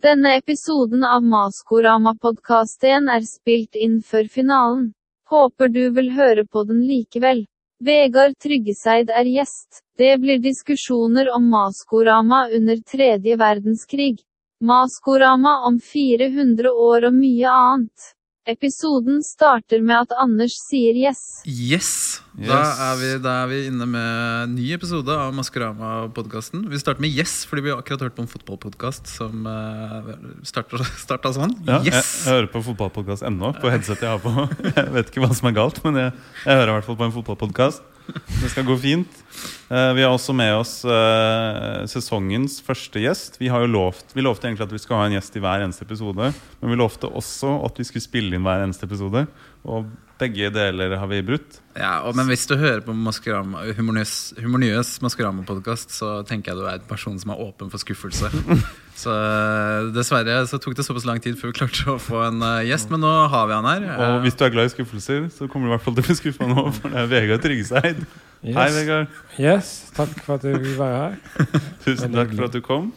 Denne episoden av Maskorama-podkasten er spilt inn før finalen. Håper du vil høre på den likevel. Vegard Tryggeseid er gjest. Det blir diskusjoner om Maskorama under tredje verdenskrig. Maskorama om 400 år og mye annet. Episoden starter med at Anders sier yes. Yes! Da, er vi, da er vi inne med ny episode av Maskorama-podkasten. Vi starter med yes, fordi vi har akkurat hørt på en fotballpodkast som uh, starta, starta sånn. Ja, yes! jeg, jeg hører på fotballpodkast ennå, på headsetet jeg har på. Jeg vet ikke hva som er galt, men jeg, jeg hører i hvert fall på en fotballpodkast. Det skal gå fint. Eh, vi har også med oss eh, sesongens første gjest. Vi har jo lovt, vi lovte egentlig at vi skulle ha en gjest i hver eneste episode. Men vi lovte også at vi skulle spille inn hver eneste episode. Og begge deler har vi brutt. Ja, og, men hvis du hører på Maskorama, Humornyes, Maskorama-podkast, så tenker jeg du er en person som er åpen for skuffelse. Så eh, dessverre så tok det såpass lang tid før vi klarte å få en uh, gjest, men nå har vi han her. Og hvis du er glad i skuffelser, så kommer du i hvert fall til å bli skuffa nå, for det er Vegard Tryggeseid. Yes. Hei, Vegard. Yes, takk for at du vil være her. Tusen takk for at du kom.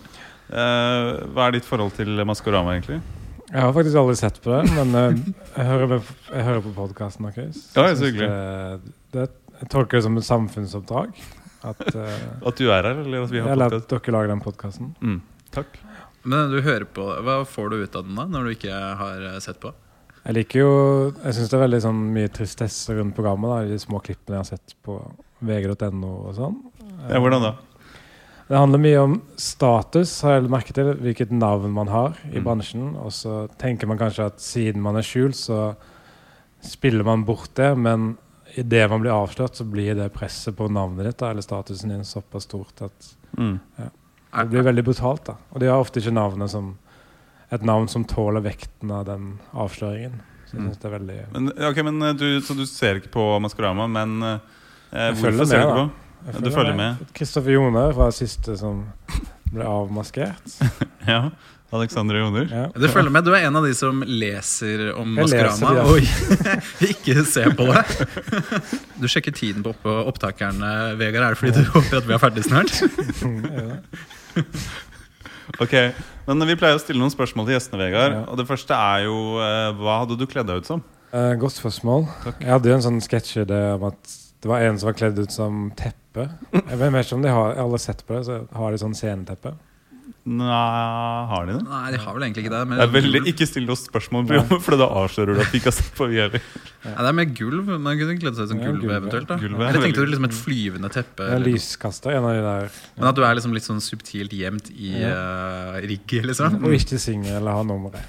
Uh, hva er ditt forhold til Maskorama, egentlig? Jeg har faktisk aldri sett på det, men eh, jeg hører, med, jeg hører på podkasten deres. Ja, Jeg så hyggelig. Det, det, jeg tolker det som et samfunnsoppdrag. At, eh, At du er her, eller at vi har eller at dere lager den podkasten. Mm, takk. Men du hører på, hva får du ut av den da, når du ikke har eh, sett på? Jeg liker jo Jeg syns det er veldig sånn mye tristesse rundt programmet. Da, de små klippene jeg har sett på vg.no og sånn. Ja, hvordan da? Det handler mye om status, har jeg merket til. Hvilket navn man har i Mm. bransjen. Og så tenker man kanskje at siden man er skjult, så spiller man bort det. Men idet man blir avslørt, så blir det presset på navnet ditt eller statusen din såpass stort at Mm. det blir veldig brutalt. da. Og de har ofte ikke navnet som et navn som tåler vekten av den avsløringen. Så jeg Mm. synes det er veldig... Men, okay, men eh, du, Så du ser ikke på Maskorama, men eh, hvorfor ser du ikke på? Du følger med. Kristoffer Joner var siste som ble avmaskert. Ja, Alexander Joner. Ja. Du følger med, du er en av de som leser om maskerama Maskorama ja. og ikke ser på det. Du sjekker tiden på opptakerne, Vegard. Er det fordi du håper at vi er ferdig snart? Ok, men Vi pleier å stille noen spørsmål til gjestene. Vegard Ja. Og Det første er jo eh, Hva hadde du kledd deg ut som? Eh, godt spørsmål. Takk. Jeg hadde jo en sånn sketsj om at det var en som var kledd ut som teppe. Jeg vet ikke om de har alle har sett på det, så har de sånn sceneteppe. Nei, har de det? Nei, de har vel egentlig ikke det. Men Det er veldig Ikke still oss spørsmål, for da avslører du at vi ikke har sett på vi heller. Nei, det er med gulv. Man kunne kledd seg ut som Ja, gulv eventuelt. da Gulv er Eller tenkte du liksom et flyvende teppe? Det er en eller lyskaster, en av de der. Men at du er liksom litt sånn subtilt gjemt i uh, rigget, liksom? Og ikke synge eller ha nummeret.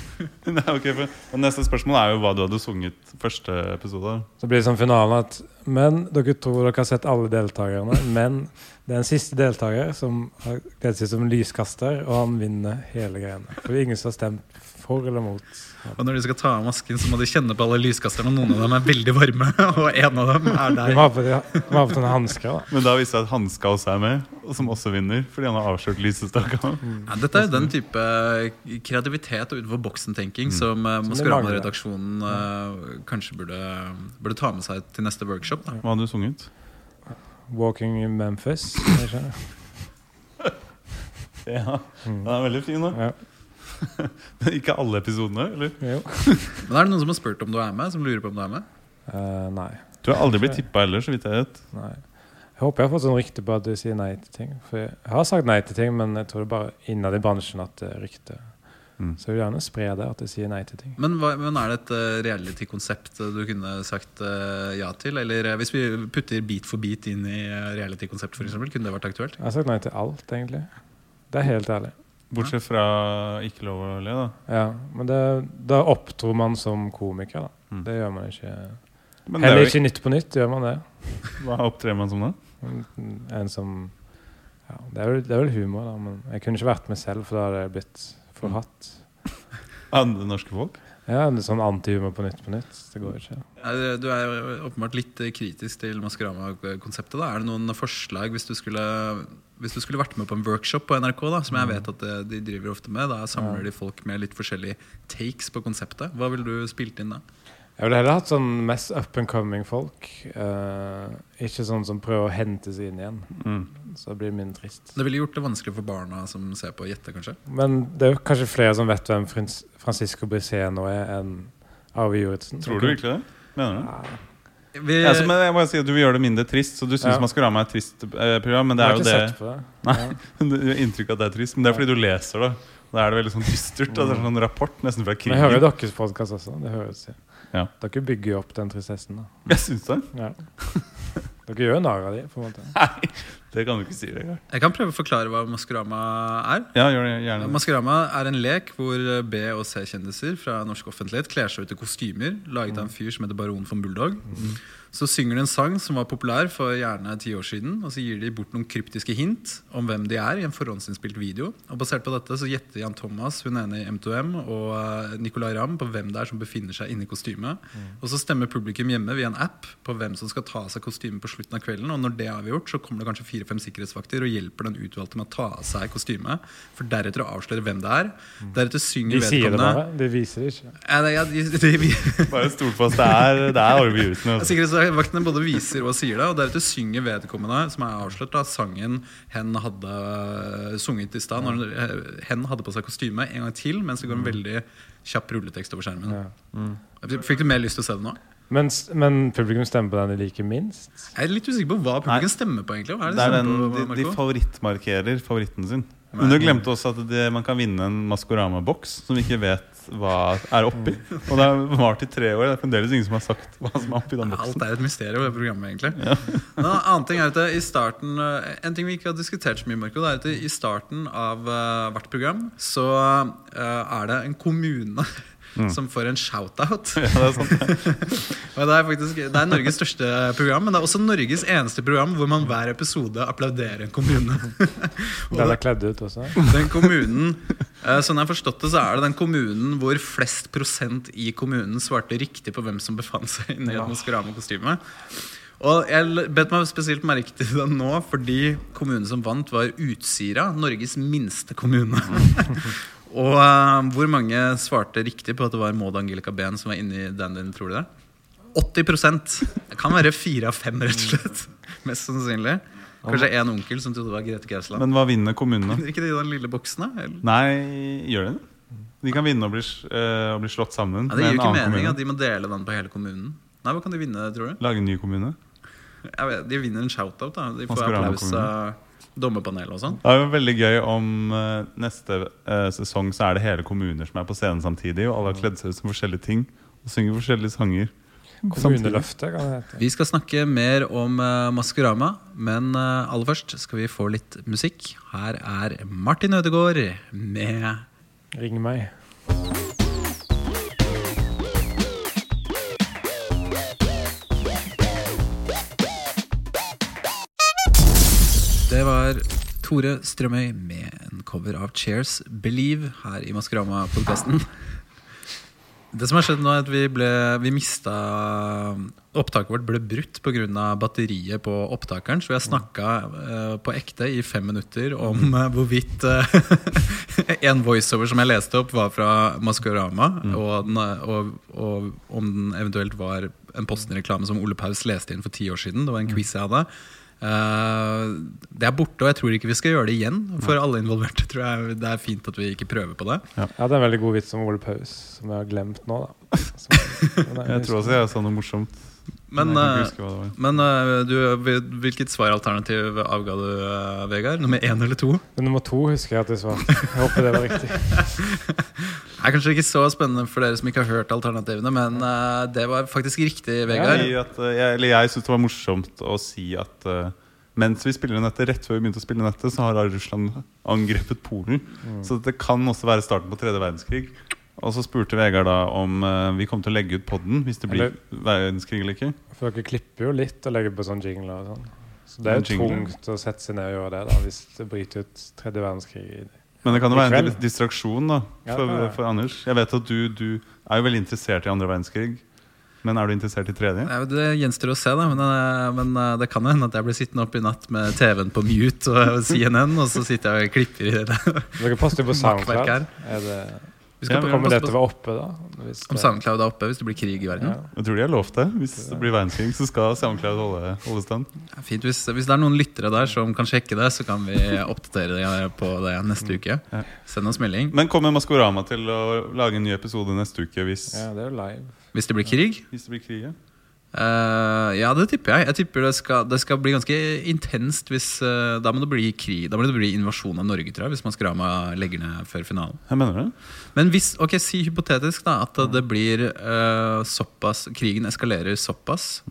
Nei, ok, for Neste spørsmål er jo hva du hadde sunget første episode. Så blir det sånn finalen at Men dere tror dere har sett alle deltakerne, men det er en siste deltaker som har kledd seg som lyskaster, og han vinner hele greiene. For det er ingen som har stemt for eller mot. Og når de skal ta av masken, så må de kjenne på alle lyskasterne. Og noen av dem er veldig varme, og en av dem er De må ha på, de de på sånne hansker, da. Men da viser det at Hanska også er med, og som også vinner. Fordi han har avslørt lysestaka. Ja, dette er jo den type kreativitet og utenfor boksen-tenking som uh, Som de Maskorama-redaksjonen uh, kanskje burde, burde ta med seg til neste workshop. Da. Hva hadde du sunget? Walking in Memphis. Ja, Mm. Den er veldig fin, da. Ja. ikke alle episodene, eller? Jo. Men er det noen som har spurt om du er med? Som lurer på om du er med? Eh, nei. Du har aldri blitt tippa heller, så vidt jeg vet. nei. Jeg håper jeg har fått sånn rykte på at du sier nei til ting. For jeg har sagt nei til ting, men jeg tror det er bare innad i bransjen at det er rykte. Mm. Så jeg vil gjerne spre det, at jeg sier nei til ting. Men, hva, men er det et uh, reality-konsept du kunne sagt uh, ja til? Eller uh, hvis vi putter bit for bit inn i reality-konsept, eksempel, kunne det vært aktuelt? Jeg har sagt nei til alt, egentlig. Det er helt ærlig. Bortsett fra ikke lov å le, da. Ja, Men det, da opptror man som komiker, da. Mm. Det gjør man ikke. Men er Heller ikke Nytt på Nytt gjør man det. Hva opptrer man som da? En som ja, det, er vel, det er vel humor, da, men jeg kunne ikke vært meg selv, for da hadde jeg blitt forhatt. Andre norske folk? Ja, en sånn antihumor på Nytt på Nytt. Det går ikke. Ja, Du er jo åpenbart litt kritisk til Maskorama-konseptet. da. Er det noen forslag hvis du skulle hvis du skulle vært med på en workshop på NRK, da, som jeg vet at eh, de driver ofte med, da samler Ja. de folk med litt forskjellige takes på konseptet. Hva ville du spilt inn da? Jeg ville heller hatt sånn mest up and coming folk. Uh, ikke sånn som prøver å hente seg inn igjen. Mm. Så blir det mindre trist. Det ville gjort det vanskelig for barna som ser på, å gjette, kanskje. Men det er jo kanskje flere som vet hvem Francisco Briseno er, enn Arve Juritzen. Tror du virkelig det? Mener du? Ja. Vi, Ja, så, men jeg må si at Du vil gjøre det mindre trist, så du syns Ja. Maskorama er et trist eh, program. Men det er jo det det. Nei. Ja. Du har inntrykk av at det er trist, men det er fordi du leser det. Da er det veldig sånn dystert. Mm. Det er sånn rapport nesten fra Men jeg hører krigen. deres podkast også. Det høres. Ja. Dere bygger jo opp den tristessen. da Jeg syns det. ja. Dere gjør jo narr av dem, på en måte. Nei, det kan du ikke si. det. jeg kan prøve å forklare hva Maskorama er. Ja, gjør det gjerne. Maskorama er en lek hvor B- og C-kjendiser fra norsk offentlighet kler seg ut i kostymer laget av en fyr som heter Baron von Bulldog. Så synger de en sang som var populær for gjerne ti år siden, og så gir de bort noen kryptiske hint om hvem de er i en forhåndsinnspilt video. Og Basert på dette så gjetter Jan Thomas, hun ene i M2M, og eh, Nicolay Ramm på hvem det er som befinner seg inni kostymet. Og så stemmer publikum hjemme via en app på hvem som skal ta av seg kostymet på slutten av kvelden. Og når det er avgjort, så kommer det kanskje fire-fem sikkerhetsvakter og hjelper den utvalgte med å ta av seg kostymet, for deretter å avsløre hvem det er. Deretter synger De sier det bare. De viser det ikke. Ja, det- ja, de, de, de, Bare stol på oss. Det er, det er Sikkerhetsvaktene både viser og sier det, og deretter synger vedkommende, som er avslørt, da, sangen hen hadde øh, sunget i stad. Når øh, hen hadde på seg kostyme en gang til, mens det går en veldig kjapp rulletekst over skjermen. Ja. Fikk du mer lyst til å se det nå? Men, men publikum stemmer på den de liker minst. Jeg er litt usikker på hva publikum stemmer på. egentlig er Det er de den, på, de, de favorittmarkerer favoritten sin. Men du glemte også at det, man kan vinne en Maskorama-boks som vi ikke vet hva er oppi. Og det har vart i tre år. Det er fremdeles ingen som har sagt hva som er oppi den Alt er et mysterium, det programmet, egentlig. En annen ting er at i starten øh, En ting vi ikke har diskutert så mye, Marco, det er at i starten av øh, hvert program så øh, er det en kommune som får en shout-out. Ja, det det er faktisk Det er Norges største program, men det er også Norges eneste program hvor man hver episode applauderer en kommune. det er kledd ut også. Den kommunen eh, Sånn jeg har forstått det, så er det den kommunen hvor flest prosent i kommunen svarte riktig på hvem som befant seg inni et Maskorama-kostyme. Og jeg bet meg spesielt merke til det nå, fordi kommunen som vant, var Utsira. Norges minste kommune. Og uh, hvor mange svarte riktig på at det var Maud Angelica Behn som var inni den din, tror du det? 80 Det kan være fire av fem, rett og slett. Mest sannsynlig. Kanskje en onkel som trodde det var Grete Gausland. Men hva vinner kommunene? Vinner ikke de den lille boksen, da? Eller? Nei, gjør de det? De kan vinne og bli, uh, bli slått sammen Ja, det gir jo ikke mening kommune. at de må dele den på hele kommunen. Nei, Hva kan de vinne, tror du? Lage en ny kommune. Jeg vet, de vinner en shout-out. da De får applaus av dommerpanelet og sånn. Det er jo veldig gøy om uh, neste uh, sesong så er det hele kommuner som er på scenen samtidig, og alle har kledd seg ut som forskjellige ting og synger forskjellige sanger. Kommuneløftet, kan det hete. Vi skal snakke mer om uh, Maskorama, men aller først skal vi få litt musikk. Her er Martin Ødegaard med Ring meg. Det var Tore Strømøy med en cover av Cheers Believe her i Maskorama-podkasten. Det som har skjedd nå er at vi, ble, vi mista Opptaket vårt ble brutt pga. batteriet på opptakeren. Så vi har snakka uh, på ekte i fem minutter om uh, hvorvidt uh, en voiceover som jeg leste opp, var fra Maskorama, og, den, og, og om den eventuelt var en Posten-reklame som Ole Paus leste inn for ti år siden. Det var en quiz jeg hadde. Eh, det er borte, og jeg tror ikke vi skal gjøre det igjen. For alle involverte tror jeg det er fint at vi ikke prøver på det. Jeg hadde en veldig god vits om Ole Paus, som jeg har glemt nå. da som, men Jeg tror også jeg sa noe morsomt. Men, men, eh, det men eh, du, hvilket svaralternativ avga du, Vegard? Nummer én eller to? Men nummer to husker jeg at jeg svarte. Jeg håper det var riktig. Det er kanskje ikke så spennende for dere som ikke har hørt alternativene, men uh, det var faktisk riktig, Vegard. Ja, at, uh, jeg, eller jeg syns det var morsomt å si at uh, mens vi spiller nettet, rett før vi begynte å spille nettet, så har Russland angrepet Polen. Så det kan også være starten på tredje verdenskrig. Og så spurte Vegard da om uh, vi kom til å legge ut podden hvis det blir verdenskrig eller ikke. For dere klipper jo litt og legger på sånn jingler og sånn. Så det er jo tungt å sette seg ned og gjøre det da hvis det bryter ut tredje verdenskrig. i det. Men det kan jo være en distraksjon da for, ja, ja. for Anders. Jeg vet at du, du er jo veldig interessert i andre verdenskrig. Men er du interessert i tredje? Ja, Det gjenstår å se, da. Men, eh, men eh, det kan hende at jeg blir sittende oppe i natt med TV-en på mute og CNN, og så sitter jeg og klipper i det. Dere poster jo på SoundCloud. Er det, Vi skal Ja, Kommer å det til å være oppe, da? Hvis om SoundCloud er oppe hvis det blir krig i verden. Ja. Jeg tror de har lovt det. Hvis det blir verdenskrig, så skal SoundCloud holde, holde stand. Ja, Fint, hvis, hvis det er noen lyttere der som kan sjekke det, så kan vi oppdatere det på det neste uke. Ja. Send oss melding. Men kommer Maskorama til å lage en ny episode neste uke hvis, Ja, det er jo live. Hvis det blir krig. hvis det blir krig? ja? Eh, ja, det tipper jeg. Jeg tipper det skal, det skal bli ganske intenst hvis uh, Da må det bli krig Da må det bli invasjon av Norge, tror jeg, hvis Maskorama legger ned før finalen. Jeg mener det. Men hvis, ok, si hypotetisk da at det blir uh, såpass Krigen eskalerer såpass.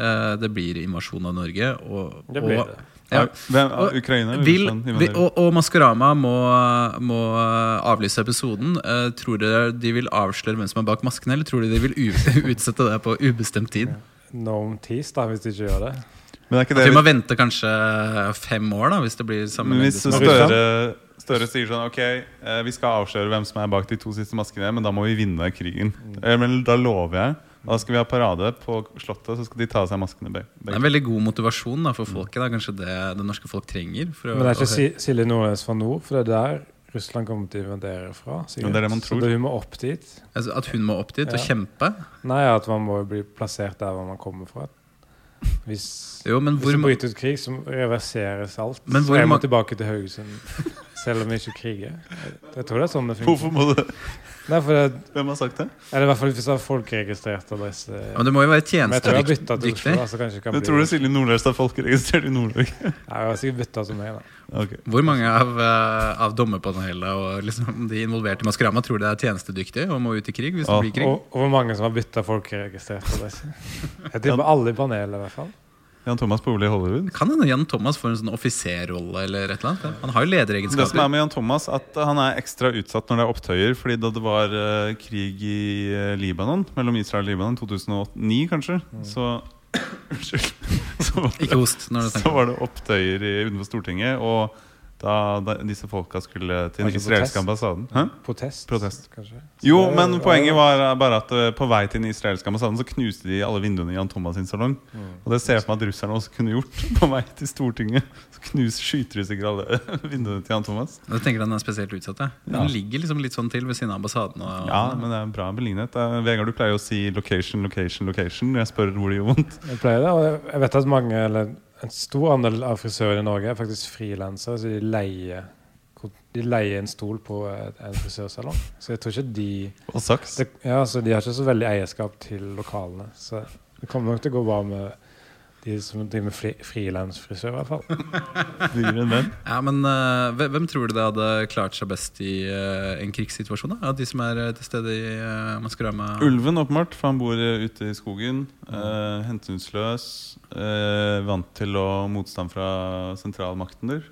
eh, det blir invasjon av Norge, og, Det blir og, det. Ja, Hvem, Ukraina? eller vil, Russland vil, og, og Maskorama må, må avlyse episoden. Uh, tror dere de vil avsløre hvem som er bak maskene, eller tror dere de vil u utsette det på ubestemt tid? No tease, da, hvis de ikke gjør det. Men er ikke At det vi må litt, vente kanskje fem år, da hvis det blir samme men hvis Støre, Støre sier sånn Ok, eh, vi skal avsløre hvem som er bak de to siste maskene, men da må vi vinne krigen. Eh, Men da lover jeg. Da skal vi ha parade på Slottet, så skal de ta av seg maskene. be- Det er en veldig god motivasjon da, for folket. Det er kanskje det det norske folk trenger. For Men det er ikke Silje Nordnes fra nord, for det er der Russland kommer til å invadere fra. Ja, det er det man tror. Så hun må opp dit. altså, at hun må opp dit og kjempe. Nei, at man må bli plassert der hvor man kommer fra. Hvis, Jo, men hvis det bryter ut krig, så reverseres alt. Men hvor så jeg må tilbake til Haugesund, selv om vi ikke kriger. Jeg, jeg tror det er sånn det Hvorfor må det Nei, for det, Hvem har sagt det? eller i hvert fall hvis det er folkeregistrert adresse. men det må jo være Men tjenestedyktig. Oslo. Altså Men tror du Silje Nordnes er folkeregistrert i Nord-Norge? Nei, jeg har sikkert bytta som meg, da. Ok. Hvor mange av, uh, av dommerpanelet og liksom de involverte i Maskorama tror det er tjenestedyktige og må ut i krig hvis det blir krig? Og, og hvor mange som har bytta folkeregistrert adresse. Jeg tipper alle i panelet, i hvert fall. Jan Thomas på Ole Hollywood. Kan hende Jan Thomas får en sånn offiserrolle eller et eller annet. Han har jo lederegenskaper. Det som er med Jan Thomas, at han er ekstra utsatt når det er opptøyer. Fordi da det var uh, krig i uh, Libanon, mellom Israel og Libanon, 2009 kanskje, så Unnskyld. Så, var det- Ikke host når du så var det opptøyer i, utenfor Stortinget. Og da, da disse folka skulle til den israelske ambassaden Hæ? Protest, Protest. kanskje. Så Jo, det men poenget var bare at eh, på vei til den israelske ambassaden så knuste de alle vinduene i Jan Thomas sin salong. Mm. Og det ser jeg for meg at russerne også kunne gjort på vei til Stortinget. Så knus, skyter de sikkert alle vinduene til Jan Thomas. Du tenker han er spesielt utsatt. Ja. Ligger liksom litt sånn til ved siden av ambassaden. Og, Ja, men det er en bra beliggenhet. Eh, Vegard, du pleier å si location, location, location. når Jeg spør hvor det gjør vondt. Jeg pleier det, og jeg vet at mange, eller en stor andel av frisører i Norge er faktisk frilansere, så de leier, de leier en stol på en frisørsalong. Så jeg tror ikke de Og saks. det, Ja, så de har ikke så veldig eierskap til lokalene. Så det kommer nok til å gå bra med de som driver med fri, frilansfrisør, i hvert fall. Ja, men uh, hvem, tror du det hadde klart seg best i uh, en krigssituasjon? da? Ja, de som er eh, til stede i uh, Maskorama? Ulven, åpenbart, for han bor ute i skogen. Uh, hensynsløs. eh, vant til å motstand fra sentralmakten der.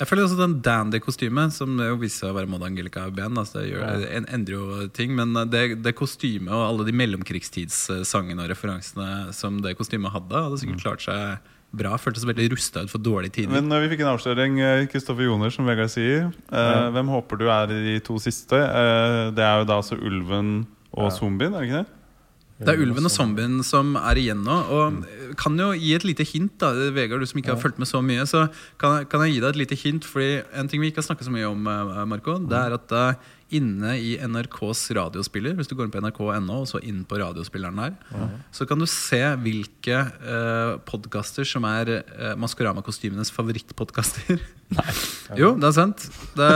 Jeg føler også den dandy-kostymet, som jo viser seg å være Maud Angelica Ben. Altså det gjør, en, endrer jo ting, men det, det kostymet og alle de mellomkrigstidssangene og referansene som det kostymet hadde, hadde sikkert klart seg bra. Føltes veldig rusta ut for dårlige tider. Men eh, vi fikk en avsløring. eh, Kristoffer Joner, som Vegard sier. Eh, Ja. Hvem håper du er i de to siste? Eh, det er jo da altså ulven og Ja. zombien, er det ikke det? Det er ulven og zombien som er igjen nå. Og kan jo gi et lite hint, da Vegard, du som ikke har fulgt med så mye. Så kan, kan jeg gi deg et lite hint, Fordi en ting vi ikke har snakket så mye om, eh, Marco, det er at eh, inne i NRKs radiospiller, hvis du går inn på nrk.no og så inn på radiospilleren her, så kan du se hvilke uh, podkaster som er uh, Maskorama-kostymenes favorittpodkaster. jo, det er sant. Det,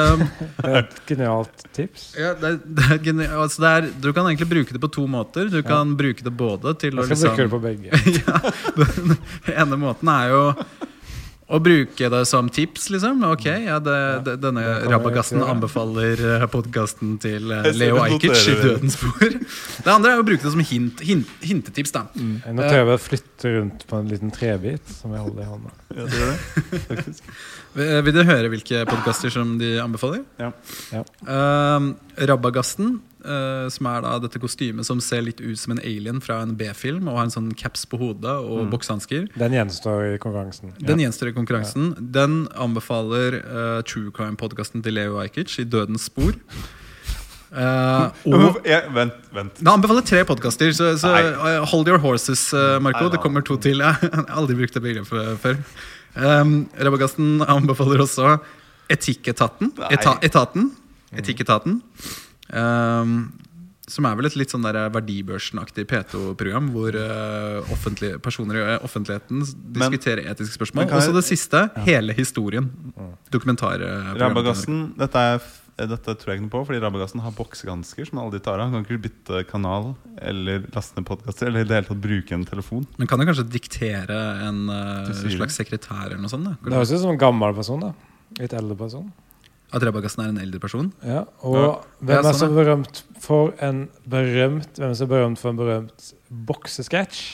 Det er et genialt tips. ja, det, det er geni altså er, du kan egentlig bruke det på to måter. Du kan bruke det både til Jeg skal bruke det liksom på begge. ja, Den ene måten er jo å bruke det som tips, liksom. Ok, ja, det, det, denne Rabagasten Rabagassen anbefaler podkasten til eh, Leo du Ajkic i det. Dødens spor. Det andre er å bruke det som hint, hint, hintetips, da. Jeg noterer ved å flytte rundt på en liten trebit som jeg holder i hånda. Ja, det det. Eh, Vil dere høre hvilke podkaster som de anbefaler? Ja. Ja. Uh, Rabagasten, eh, som er da dette kostymet som ser litt ut som en alien fra en B-film, og har en sånn caps på hodet og boksehansker. Den gjenstår i konkurransen. Den gjenstår i konkurransen. Den anbefaler uh, True Crime-podkasten til Leo Ajkic, I dødens spor. Uh, og Jeg, vent, vent. den anbefaler tre podkaster, så, så hold your horses, Marco. Det kommer to til. Jeg har aldri brukt det begrepet før. Um, Rabagasten anbefaler også Etikketaten. Eta, etaten. Etikketaten. Ehm, som er vel et litt sånn der verdibørsenaktig P2-program, hvor eh, personer i offentligheten diskuterer Men- etiske spørsmål. Og så det siste, hele historien. Dokumentarprogrammet. Dette, eh, dette tror jeg ikke noe på, fordi Rabagassen har boksehansker som alle de tar av. Han kan ikke bytte kanal eller laste ned podkaster eller i det hele tatt bruke en telefon. Men kan jo kanskje diktere en eh, det. slags sekretær eller noe sånt? Da? Det høres ut som en gammel person. da Litt eldre person. At Rabagassen er en eldre person? Ja, Og Ja, hvem er så sånn, berømt for en berømt Hvem er så berømt for en berømt boksesketsj?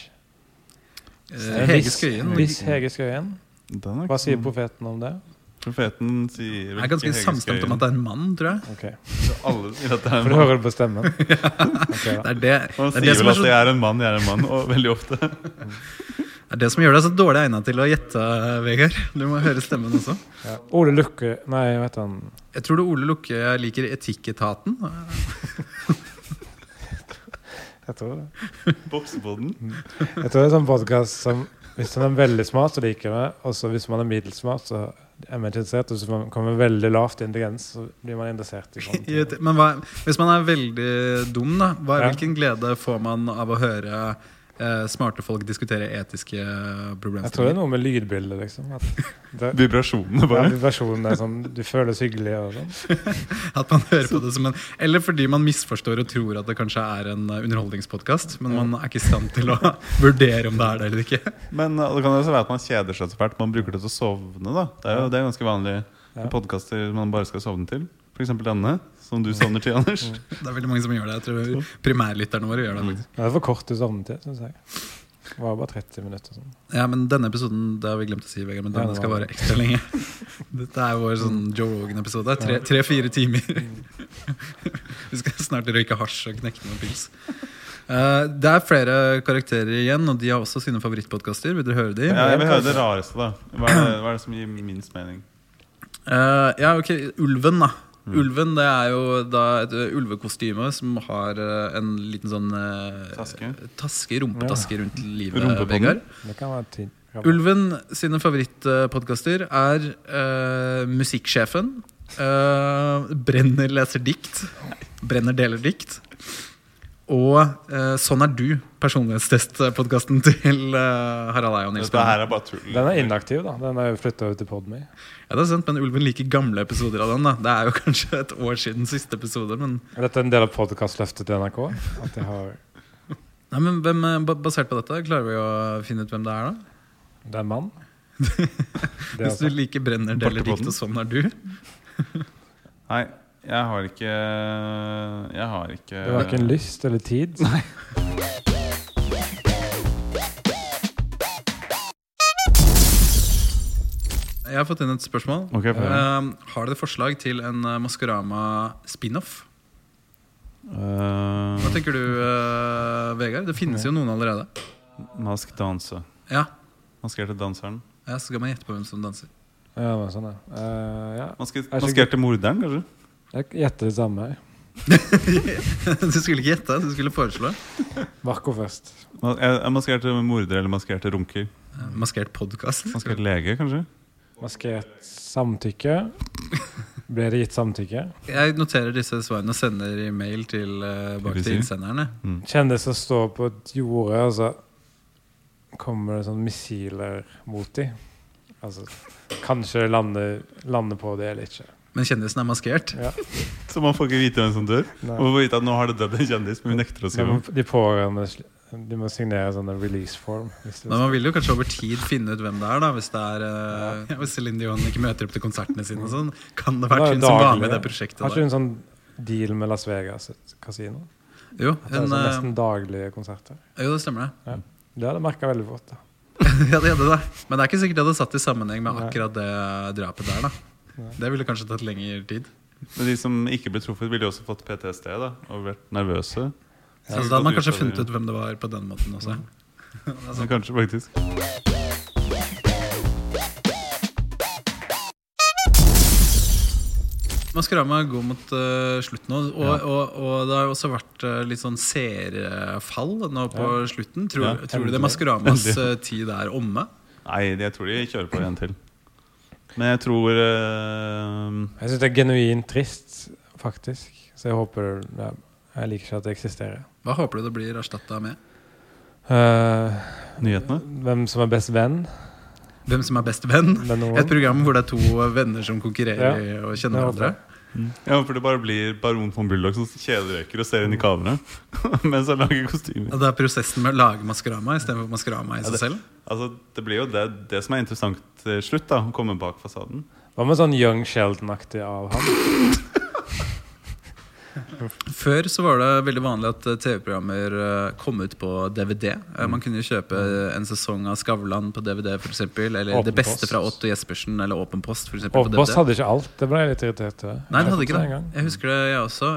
Eh, Hege Skøyen. Hvis Hege Skøyen. Hva sier profeten om det? Profeten sier Jeg er ganske samstemt om at det er en mann, tror jeg. Ok, Alle sier at det er For du hører det på stemmen? ja. Det da. er det, Man det, er sier det, som vel at så, jeg er en mann, jeg er en mann, og veldig ofte. Det er det som gjør deg så dårlig egna til å gjette, Vegard. Du må høre stemmen også. Ja. Ole Lukke Nei, jeg vet han? Jeg tror du Ole Lukke liker Etikketaten. Jeg tror det. Bokseboden. Jeg tror det er sånn podkast som Hvis man er veldig smart, så liker man det. Og så hvis man er middels smart, så er man ikke interessert. Og hvis man kommer veldig lavt i intelligens, så blir man interessert i sånt. Men hva, hvis man er veldig dum, da, hva, Ja. hvilken glede får man av å høre eh, smarte folk diskutere etiske Jeg tror det er noe med lydbildet, liksom. At det, Vibrasjonene, bare. vibrasjonen er sånn Du føles hyggelig og sånn. At man hører på det som en Eller fordi man misforstår og tror at det kanskje er en eh, underholdningspodkast, men man er ikke i stand til å vurdere om det er det eller ikke. Men det kan også være at man kjeder seg så fælt. Man bruker det til å sovne. da Det er jo det er ganske vanlig Ja. podkaster man bare skal sovne til. F.eks. denne, som du sovner til, Anders. Det er veldig mange som gjør det. Jeg tror primærlytterne våre gjør det. faktisk Det er for kort til sovnetid, syns jeg. Det var bare 30 minutter. Sånn. Ja, men denne episoden Det har vi glemt å si, Vegard, men denne skal var vare ekstra lenge. Dette er vår sånn Joe Rogan-episode. Tre-fire timer. vi skal snart røyke hasj og knekke noen pils. Eh, det er flere karakterer igjen, og de har også sine favorittpodkaster. Vil dere høre de? Ja, jeg vil høre det rareste, da. Hva er det, hva er det som gir minst mening? Eh, ja, ok, Ulven, da. Mm. Ulven det er jo da et ulvekostyme som har eh, en liten sånn eh, Taske? taske, rumpetaske rundt livet, Vegard. Det kan være tid. Ulven sine favorittpodkaster er eh, Musikksjefen. eh, Brenner leser dikt. Brenner deler dikt. Og eh, Sånn er du, personlighetstestpodkasten til eh, Harald Eia og Nils Dette her er bare tull. Den er inaktiv, da. Den er flytta over til Podme. Ja, det er sant, men Ulven liker gamle episoder av den. da Det er jo kanskje et år siden siste episode. Men, Er dette en del av podkastløftet til NRK? At de har nei, men hvem, eh, ba- basert på dette, klarer vi å finne ut hvem det er, da? Det er en mann? Det er Hvis du altså. liker Brenner deler dikt, Bartepodden. og sånn er du. Nei, jeg har ikke Jeg har ikke Det var ikke en lyst eller tid. Nei. Jeg har fått inn et spørsmål. Okay, uh. Eh, har dere forslag til en eh, Maskorama spin-off? Hva Uh, tenker du, uh, Vegard? Det finnes jo noen allerede. Mask danse. Ja, Maskerte danseren. ja Så skal man gjette på hvem som danser. Ja, sånn, ja. Uh, ja. Maske, Er maskerte morderen, kanskje? Jeg gjetter det samme. du skulle ikke gjette, du skulle foreslå. Vakkerfest. Er Ma- Jeg, jeg maskerte morder eller maskerte runker. Maskert podkast. Maskert lege, kanskje? Maskert samtykke. Ble det gitt samtykke? Jeg noterer disse svarene og sender i mail til uh, bak til innsenderne. Kjennes som står på et jorde, og så kommer det sånn missiler mot dem. Altså, kanskje lande, lande på det eller ikke. Men kjendisen er maskert. Ja. Så man får ikke vite hvem som dør? Nei. Man får vite at nå har det dødd en kjendis, men vi nekter å skrive om de pårørende de må signere sånn en release form. Hvis Men man vil jo kanskje over tid finne ut hvem det er. da Hvis det er ja. ja, Hvis Céline Dion ikke møter opp til konsertene sine, og sånn kan det være hun som var med i det prosjektet. Har ikke hun du en sånn deal med Las Vegas kasino? Jo, er en, sånn eh, nesten daglige konserter. jo, det stemmer det. Det hadde jeg merka veldig fort. da ja, det hadde det. Men det er ikke sikkert det hadde satt i sammenheng med akkurat det drapet der. da. Det ville kanskje tatt lengre tid. Men de som ikke ble truffet, ville også fått PTSD da, og vært nervøse. Så da hadde man kanskje funnet ut hvem det var på den måten også. Ja, kanskje, faktisk. Maskorama går mot uh, slutten nå, og, Ja. og, og det har jo også vært uh, litt sånn seerfall nå på slutten. Tror, Ja, tror du det. Maskoramas Endelig. eh, tid er omme? Nei, jeg tror de kjører på en til. Men jeg tror eh, Jeg syns det er genuint trist faktisk. Så jeg håper ja, Jeg liker ikke at det eksisterer. Hva håper du det blir erstatta med? Uh, Nyhetene? hvem som er best venn Hvem som er best venn? Et program hvor det er to venner som konkurrerer Ja, og kjenner hverandre? Jeg. Ja, for det bare blir baron von Bulldog som kjederøyker og ser inn i kamera mens han lager kostymer. Og det er prosessen med å lage Maskorama istedenfor Maskorama i Ja, seg selv? Altså, det blir jo det, det som er interessant til slutt, da, å komme bak fasaden. Hva med sånn Young Sheldon-aktig av han? Før så var det veldig vanlig at eh, TV-programmer eh, kom ut på DVD. Eh, Man kunne kjøpe en sesong av Skavlan på DVD, for eksempel, eller Åpen Det beste post. fra Otto Jespersen eller Åpen post. For eksempel, på Overboss DVD. hadde ikke alt. Det ble jeg litt irritert over. Nei, det hadde ikke det. Jeg husker det, jeg også.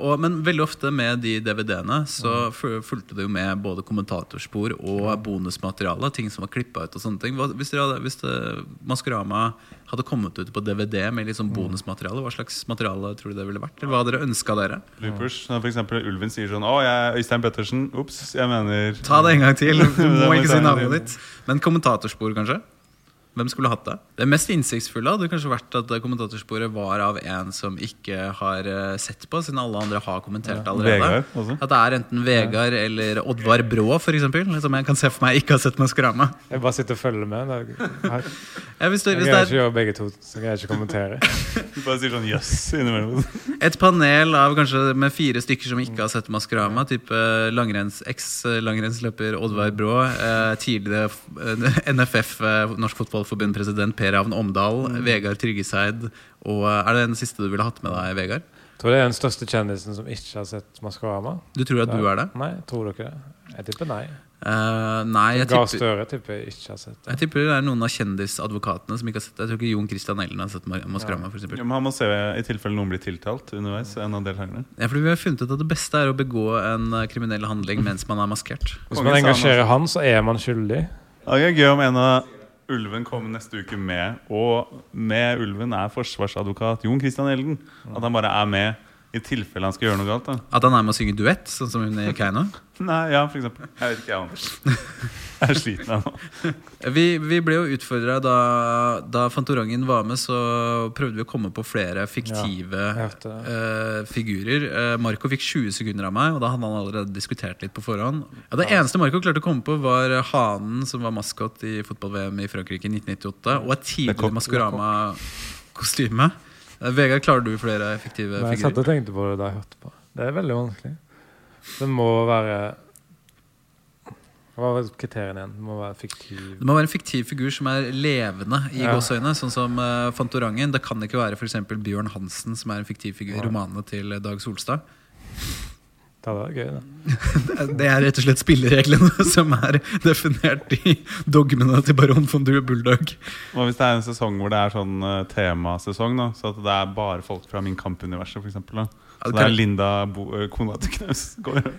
Og, men veldig ofte med de DVD-ene så Mm. fulgte det jo med både kommentatorspor og bonusmateriale. Ting som var klippa ut og sånne ting. Hvis, hadde, hvis det, Maskorama hadde kommet ut på DVD med liksom Mm. bonusmateriale, hva slags materiale tror du det ville vært? Eller hva hadde dere ønska dere? Loopers. Når for eksempel Ulven sier sånn Å, jeg er Øystein Pettersen. Ops, jeg mener Ta det en gang til. Du må ikke si navnet ditt. Men kommentatorspor, kanskje? Hvem skulle hatt det? Det mest innsiktsfulle hadde kanskje vært at kommentatorsporet var av en som ikke har eh, sett på, siden alle andre har kommentert allerede. Vegard. At det er enten Vegard eller Oddvar Brå, eksempel, som jeg kan se for meg ikke har sett Maskorama. Jeg bare sitter og følger med. Da- Jeg, Ja, hvis, du, jeg hvis greier det ikke å gjøre begge to, så greier jeg ikke å kommentere. Bare sier sånn jøss innimellom. er et panel av kanskje med fire stykker som ikke har sett Maskorama, type langrenns, eks-langrennsløper Oddvar Brå, eh, tidligere eh, NFF, eh, Norsk Fotballforbund-president Per Ravn Omdal, Vegard Tryggeseid og eh, Er det den siste du ville hatt med deg, Vegard? Jeg tror det er den største kjendisen som ikke har sett Maskorama. Du tror at du er det? Nei, tror dere det? Jeg tipper nei. Uh, nei, jeg tipper, Støre tipper jeg ikke har sett det. jeg tipper det er noen av kjendisadvokatene som ikke har sett det. Jeg tror ikke Jon Christian Ellen har sett Ma- Maskorama. Ja. Ja, men han må se i tilfelle noen blir tiltalt underveis. En av deltakerne. ja, fordi vi har funnet ut at det beste er å begå en eh, kriminell handling mens man er maskert. Hvis man engasjerer han, så er man skyldig. Ja, Det er gøy om en av Ulven kommer neste uke med, og med Ulven er forsvarsadvokat Jon Christian Elden. At han bare er med i tilfelle han skal gjøre noe galt. da At han er med å synge duett, sånn som hun i Keiino. Nei, ja, for eksempel. Jeg vet ikke, jeg, Anders. Jeg er sliten ennå. Vi, vi ble jo utfordra da, da Fantorangen var med, så prøvde vi å komme på flere fiktive ja, uh, eh, figurer. Uh, Marco fikk 20 sekunder av meg, og da hadde han allerede diskutert litt på forhånd. Ja, det eneste Marco klarte å komme på, var hanen som var maskot i fotball-VM i Frankrike i 1998, og et tidlig Maskorama-kostyme. Uh, Vegard, klarer du flere effektive figurer? jeg satt og tenkte på det da jeg hørte på. Det er veldig vanskelig. Det må være Hva var kriteriene igjen? Det må være fiktiv Det må være en fiktiv figur som er levende i Ja. gåseøyne, sånn som uh, Fantorangen. Det kan ikke være eksempel Bjørn Hansen, som er en fiktiv figur i ja. romanene til Dag Solstad. Det hadde vært gøy, det. Det er rett og slett spillereglene som er definert i dogmene til baron von Due Bulldog. Og hvis det er en sesong hvor det er sånn eh, temasesong? da Så at det er bare folk fra Min Kamp-universet, eksempel, Så det det er Linda, Bo, eh, kona til Knausgård.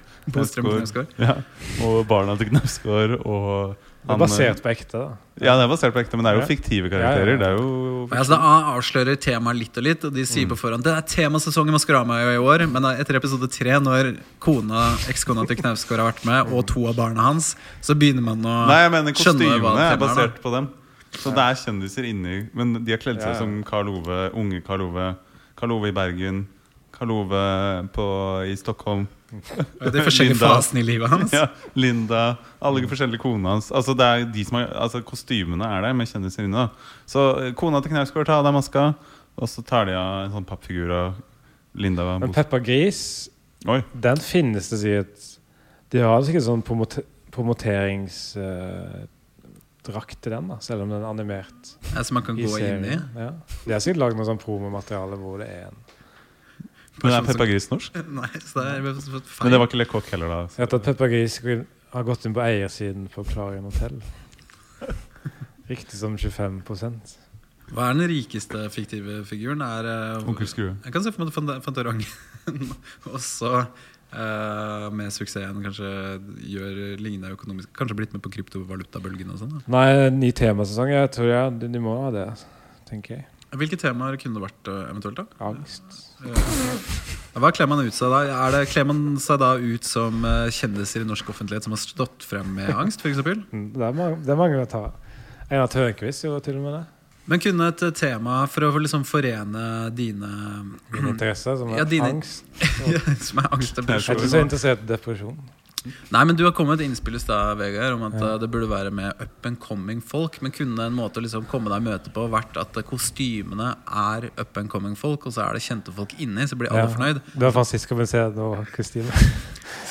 Ja, og barna til Knausgård. Og Det han, er basert på ekte, da. Ja, det er basert på ekte, men det er jo fiktive karakterer. ja, ja. Det er jo Ja, altså, det avslører temaet litt og litt, og de Mm. sier på forhånd det er temasesong i Maskorama i år, men etter episode tre, når kona, ekskona til Knausgård har vært med, og to av barna hans, så begynner man å Nei, jeg mener skjønne hva kostymene er temaet er. basert på dem. Så det er kjendiser inni Men de har kledd seg som Karl Ove, unge Karl Ove. Karl Ove i Bergen. Karl Ove på, i Stockholm. Da. er forskjellige Linda. fasene i livet hans. Ja, Linda. Alle de forskjellige konene hans. Altså, det er de som har, altså, kostymene er der med kjendiser inne. da. Så eh, kona til Knausgård tar av deg maska, og så tar de av en sånn pappfigur av Linda. Men Peppa Gris, Oi. den finnes det sikkert De har sikkert sånn promote promoteringsdrakt til den, da selv om den er animert Ja, Som man kan gå inn i. Ja. De har sikkert lagd noe sånn promomateriale hvor det er en Men er Peppa Gris norsk? Nei, så det er feil. Men det var ikke Lecoq heller, da. Jeg vet at Peppa Gris har gått inn på eiersiden på Clarion Hotel. Riktig som 25 Hva er den rikeste fiktive figuren? Er, uh, Onkel Skrue. Jeg kan se for meg at Og så også eh, med suksessen kanskje gjør lignende økonomisk Kanskje blitt med på kryptovalutabølgen og sånn. Nei, ny temasesong. Jeg tror jeg, de, de må ha det, tenker jeg. Hvilke temaer kunne det vært eh, eventuelt? da? Angst. Hva kler man ut seg da? Er det, kler man seg da ut som eh, kjendiser i norsk offentlighet som har stått frem med angst, For eksempel? Det er mange, det er mange å ta. Einar Tørnquist gjorde til og med det. Men kunne et eh, tema for å liksom forene dine Min interesse, som er Ja, dine- angst. Som er angst og Jeg er ikke så interessert i depresjon. Nei, men Du har kommet med et innspill i stad Vegard, om at Ja. eh, det burde være med up and coming folk. Men kunne en måte å liksom komme deg i møte på vært at eh, kostymene er up and coming folk, og så er det kjente folk inni, så blir alle Ja. fornøyd? Det var Francisco skal vi se nå, kostyme.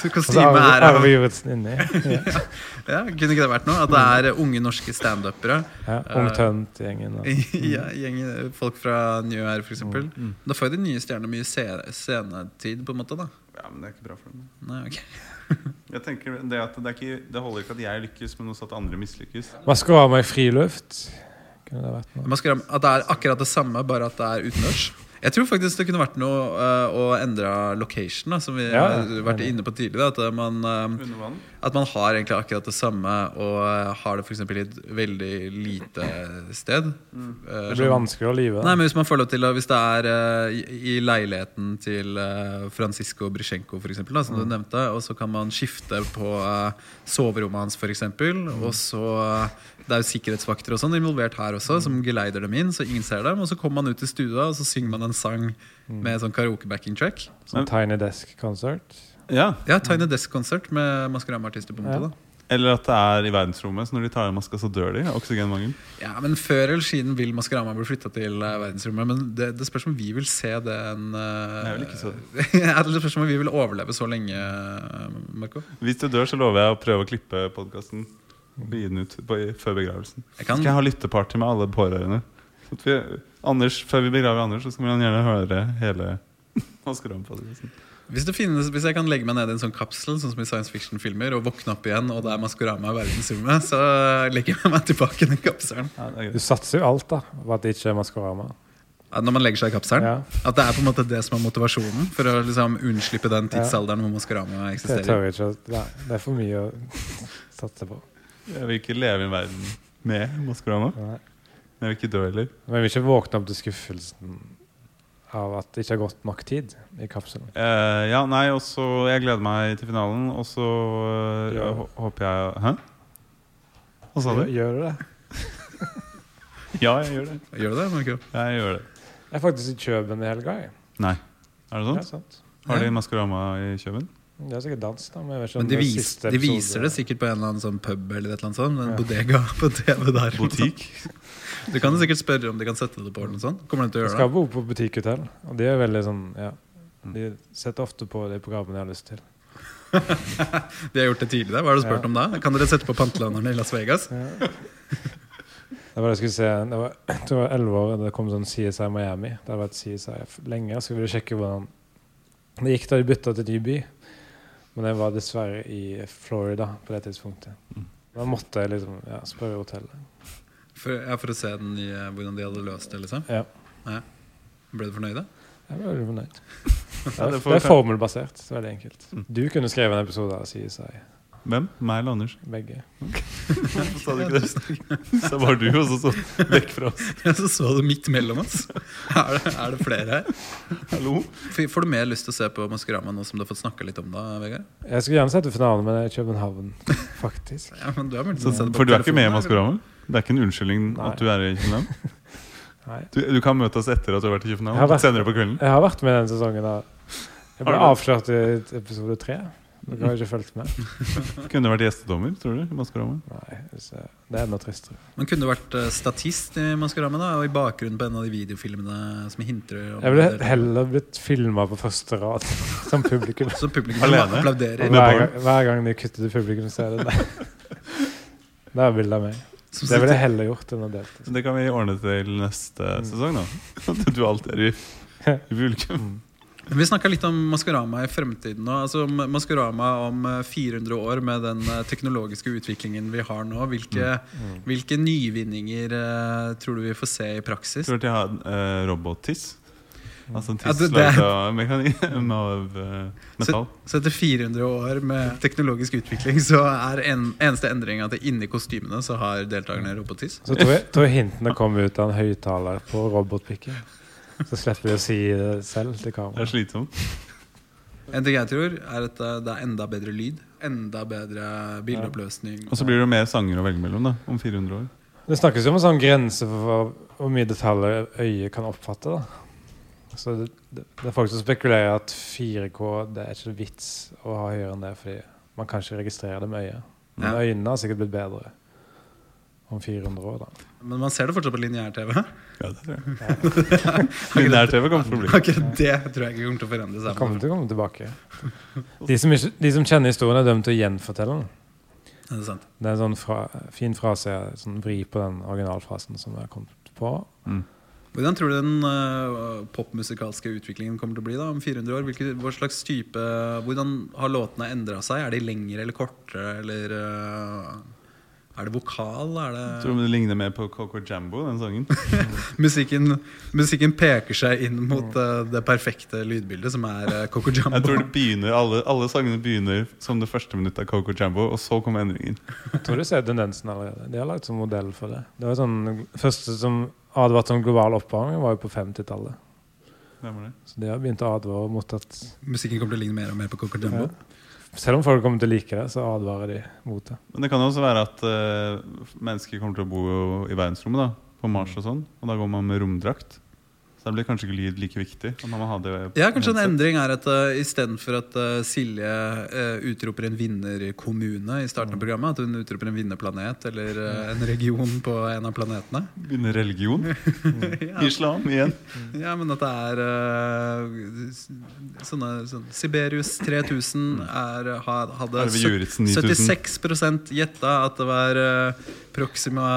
så kostyme er Arve inni. Ja. ja, Kunne ikke det vært noe? At det er eh, unge norske standupere? Ja, Ung Tønt-gjengen. ja, gjengen, folk fra New Air, f.eks. Mm. Da får jo de nye stjernene mye scenetid, på en måte. da Ja, men det er ikke bra for dem. Nei, ok Jeg tenker det, at det, er ikke, det holder ikke at jeg lykkes, men også at andre mislykkes. Maskorama i friluft. med det vært? Man skal, At det er akkurat det samme, bare at det er utendørs. Jeg tror faktisk det kunne vært noe uh, å endre location, da, som vi Ja, har vært inne på tidligere. At man, uh, Under vann? At man har egentlig akkurat det samme, og eh, har det f.eks. i et veldig lite sted. Mm. Eh, Det blir vanskelig å live. Nei, men Hvis man får lov til å- Hvis det er eh, i, i leiligheten til uh, Francisco Brisjenko, for eksempel, mm. som du nevnte, og så kan man skifte på uh, soverommet hans, f.eks., og så Det er jo sikkerhetsvakter og sånn involvert her også, som geleider dem inn, så ingen ser dem. Og så kommer man ut i stua, og så synger man en sang med sånn karaoke-backing track. Sånn Tiny Desk Concert. Ja. Ja, Tiny Desk-konsert med Maskorama-artister på en måte. Ja. da Eller at det er i verdensrommet, så når de tar av maska, så dør de. Oksygenmangel. Ja, men Før eller siden vil Maskorama bli flytta til eh, verdensrommet. Men det, det spørs om vi vil se den uh, vil ikke se ja, det spørs om vi vil overleve så lenge, Marco. Hvis du dør, så lover jeg å prøve å klippe podkasten og gi den ut på, før begravelsen. Jeg Så kan, skal jeg ha lytteparty med alle pårørende. Så at vi, Anders, Før vi begraver Anders, så skal vi gjerne høre hele Maskorama-podkasten. Hvis, det finnes, hvis jeg kan legge meg ned i en sånn kapsel Sånn som i science fiction-filmer og våkne opp igjen, og det er Maskorama i verdensrommet, så legger jeg meg tilbake i den kapselen. Ja, Du satser jo alt da på at det ikke er Maskorama. At Når man legger seg i kapselen. Ja, At det er på en måte det som er motivasjonen for å liksom unnslippe den tidsalderen hvor Maskorama det eksisterer. tør jeg ikke. Nei, det er for mye å satse på. Jeg vil ikke leve i en verden med Maskorama. Nei. Jeg vil ikke dø heller. Men jeg vil ikke våkne opp til skuffelsen av at det ikke har gått nok tid i kapselen. Uh, ja, nei, og så Jeg gleder meg til finalen, og så uh, Ja. håper jeg Hæ? Hva sa du? gjør du det? Ja, jeg gjør det. Gjør du det, Marco? Ja, jeg gjør det. Jeg er faktisk i Kjøben i helga. Nei. Er det Ja, sånn? sant. Har de Maskorama i Kjøben? Det er sikkert dans, da. Men, jeg vet ikke Men de, vis, siste de viser det sikkert på en eller annen sånn pub eller et eller annet sånt. En Ja. bodega på TV der. Butikk? Du kan sikkert spørre om de kan sette det på. eller noe sånt Kommer de til å gjøre Jeg gjøre skal det? bo på butikkhotell, og de er veldig sånn Ja. De setter ofte på de programmene jeg har lyst til. De har gjort det tidligere. Hva har du spurt Ja. om da? Kan dere sette på Pantelånerne i Las Vegas? Ja. Det var det jeg skulle se Det var, jeg tror det var 11 år da det kom sånn CSI Miami. Det hadde vært CSI lenge. Så ville jeg sjekke hvordan det gikk da de bytta til ny by. Men jeg var dessverre i Florida på det tidspunktet. Mm. Da måtte jeg liksom ja, spørre hotellet. For, ja, for å se den nye, hvordan de hadde løst det, liksom? Ja. Ble du fornøyd, da? Jeg ble veldig fornøyd. Det er, det det er formelbasert. Det er veldig enkelt. Mm. Du kunne skrevet en episode av CSI. Hvem? Meg eller Anders? Begge. Hvorfor sa du ikke det? Så var du også så vekk fra oss. Ja, så så du midt mellom oss. Er det, er det flere her? Hallo? Får du mer lyst til å se på Maskorama nå som du har fått snakka litt om det, Vegard? Jeg skulle gjerne sett finalen, men jeg er i København, faktisk. Ja, men du Så, for du er ikke med i Maskorama? Det er ikke en unnskyldning Nei. at du er i København? Nei. Du, du kan møte oss etter at du har vært i København? Senere på kvelden? Jeg har vært med den sesongen. da Jeg ble avslørt i episode tre. Dere har ikke fulgt med? Kunne vært gjestedommer, tror du? i Maskorama? Nei, det er enda tristere. Men kunne du vært eh, statist i Maskorama da, og i bakgrunnen på en av de videofilmene som hinter om Jeg ville heller blitt filma på første rad som publikum. som publikum Alene? applauderer. Hver, gang, hver gang de kutter til publikum, så er det der. Det er bilde av meg. Som Det ville jeg heller gjort enn å delta. Det kan vi ordne til neste Mm. sesong, da. At du alltid er i, i publikum. Vi snakka litt om Maskorama i fremtiden nå. Altså Maskorama om eh, 400 år med den eh, teknologiske utviklingen vi har nå. Hvilke, Mm. hvilke nyvinninger uh, tror du vi får se i praksis? Tror du jeg har uh, robot-tiss? Altså en Ja, tiss det- det- av eh, metall? Så etter 400 år med teknologisk utvikling så er en, eneste endring at inni kostymene så har deltakerne robottiss. Så tror jeg, tror jeg hintene kommer ut av en høyttaler på robotpikken. Så slipper vi å si det selv til kamera. Det er slitsomt. En ting jeg tror, er at eh, det er enda bedre lyd. Enda bedre bildeoppløsning. Og så blir det jo mer sanger å velge mellom da, om 400 år. Det snakkes jo om en sånn grense for hvor mye detaljer øyet kan oppfatte. da. Så det, det, det er folk som spekulerer at 4K det er ikke vits å ha høyere enn det, fordi man kan ikke registrere det med øyet. Men Ja. øynene har sikkert blitt bedre om 400 år. da. Men man ser det fortsatt på lineær-TV. Ja, det tror jeg. Lineær-TV kommer til å bli. Akkurat det tror jeg ikke kommer til å forandre Det seg. kommer til å komme tilbake. De som, ikke, de som kjenner historien, er dømt til å gjenfortelle den. Er det sant? Det er en sånn fra, fin frase, sånn vri på den originalfrasen som jeg har kommet på. Mm. Hvordan tror du den uh, popmusikalske utviklingen kommer til å bli da, om 400 år? Hvilke, hva slags type, hvordan har låtene endra seg? Er de lengre eller kortere? Eller øh, er det vokal? Er Jeg det tror det ligner mer på Coco Jambo, den sangen. musikken, musikken peker seg inn mot uh, det perfekte lydbildet, som er uh, Coco Jambo. Jeg tror det begynner, alle, alle sangene begynner som det første minuttet av Coco Jambo, og så kommer endringen. Jeg tror du ser tendensen allerede. De har lagt som modell for det. Det var sånn, første som advarte om global oppvarming, var jo på 50-tallet. Hvem det? Så de har begynt å advare mot at Musikken kommer til å ligne mer og mer på Coco Jumbo. Selv om folk kommer til å like det, så advarer de mot det. Men det kan jo også være at uh, mennesker kommer til å bo i verdensrommet, da, på Mars og sånn. Og da går man med romdrakt. Så da blir kanskje ikke lyd like viktig. Når man har det Ja, kanskje en endring er at uh, istedenfor at uh, Silje uh, utroper en vinnerkommune i starten av programmet, at hun utroper en vinnerplanet eller uh, en region på en av planetene. Vinnerreligion? religion. ja. Islam igjen. ja, men at det er sånne, sånn Siberius 3000 er, hadde Arve sø- Juritzen 9000. 76 gjetta at det var Proxima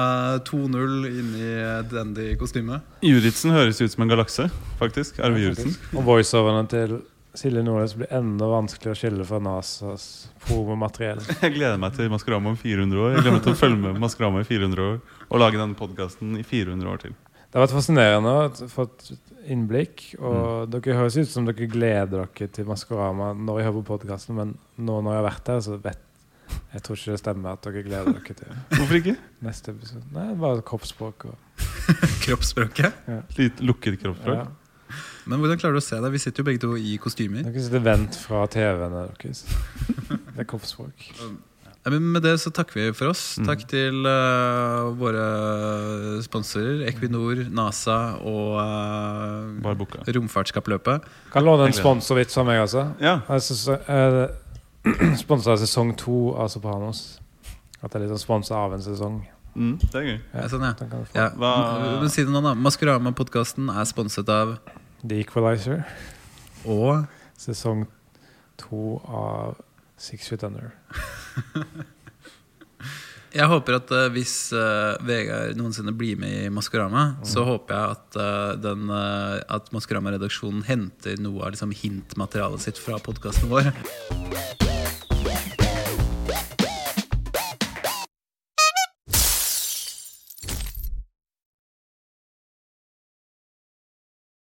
2.0 inni dandy-kostymet. Juritzen høres ut som en galakse, faktisk. Arve Juritzen. Og voiceoverne til Silje Nordnes blir enda vanskeligere å skille fra NASAs promomateriell. Jeg gleder meg til Maskorama om 400 år. Jeg gleder meg til å følge med Maskorama i 400 år og lage denne podkasten i 400 år til. Det har vært fascinerende å få et innblikk. Og dere høres ut som dere gleder dere til Maskorama når jeg hører på podkasten, men nå når jeg har vært der, så vet jeg tror ikke det stemmer at dere gleder dere til Hvorfor ikke? neste episode. Nei, bare kroppsspråk og Kroppsspråket. Litt lukket kroppsspråk. ja. Men hvordan klarer du å se det? Vi sitter jo begge to i kostymer. Dere sitter vendt fra TV-ene deres. Det er kroppsspråk. Ja, men med det så takker vi for oss. Mm. Takk til uh, våre sponsorer Equinor, NASA og uh. Romfartskappløpet. Kan låne en sponsorvits av meg, altså. Ja. altså Sponsa sesong to av Sopranos. At det er litt sånn sponsa av en sesong. Mm, det er gøy. Ja, sånn, ja. Ja. Men si det nå, da. Maskorama-podkasten er sponset av The Equalizer. og Sesong to av Six Feet Under. Jeg håper at uh, hvis uh, Vegard noensinne blir med i Maskorama, så håper jeg at, uh, den, at Maskorama-redaksjonen henter noe av liksom, hintmaterialet sitt fra podkasten vår.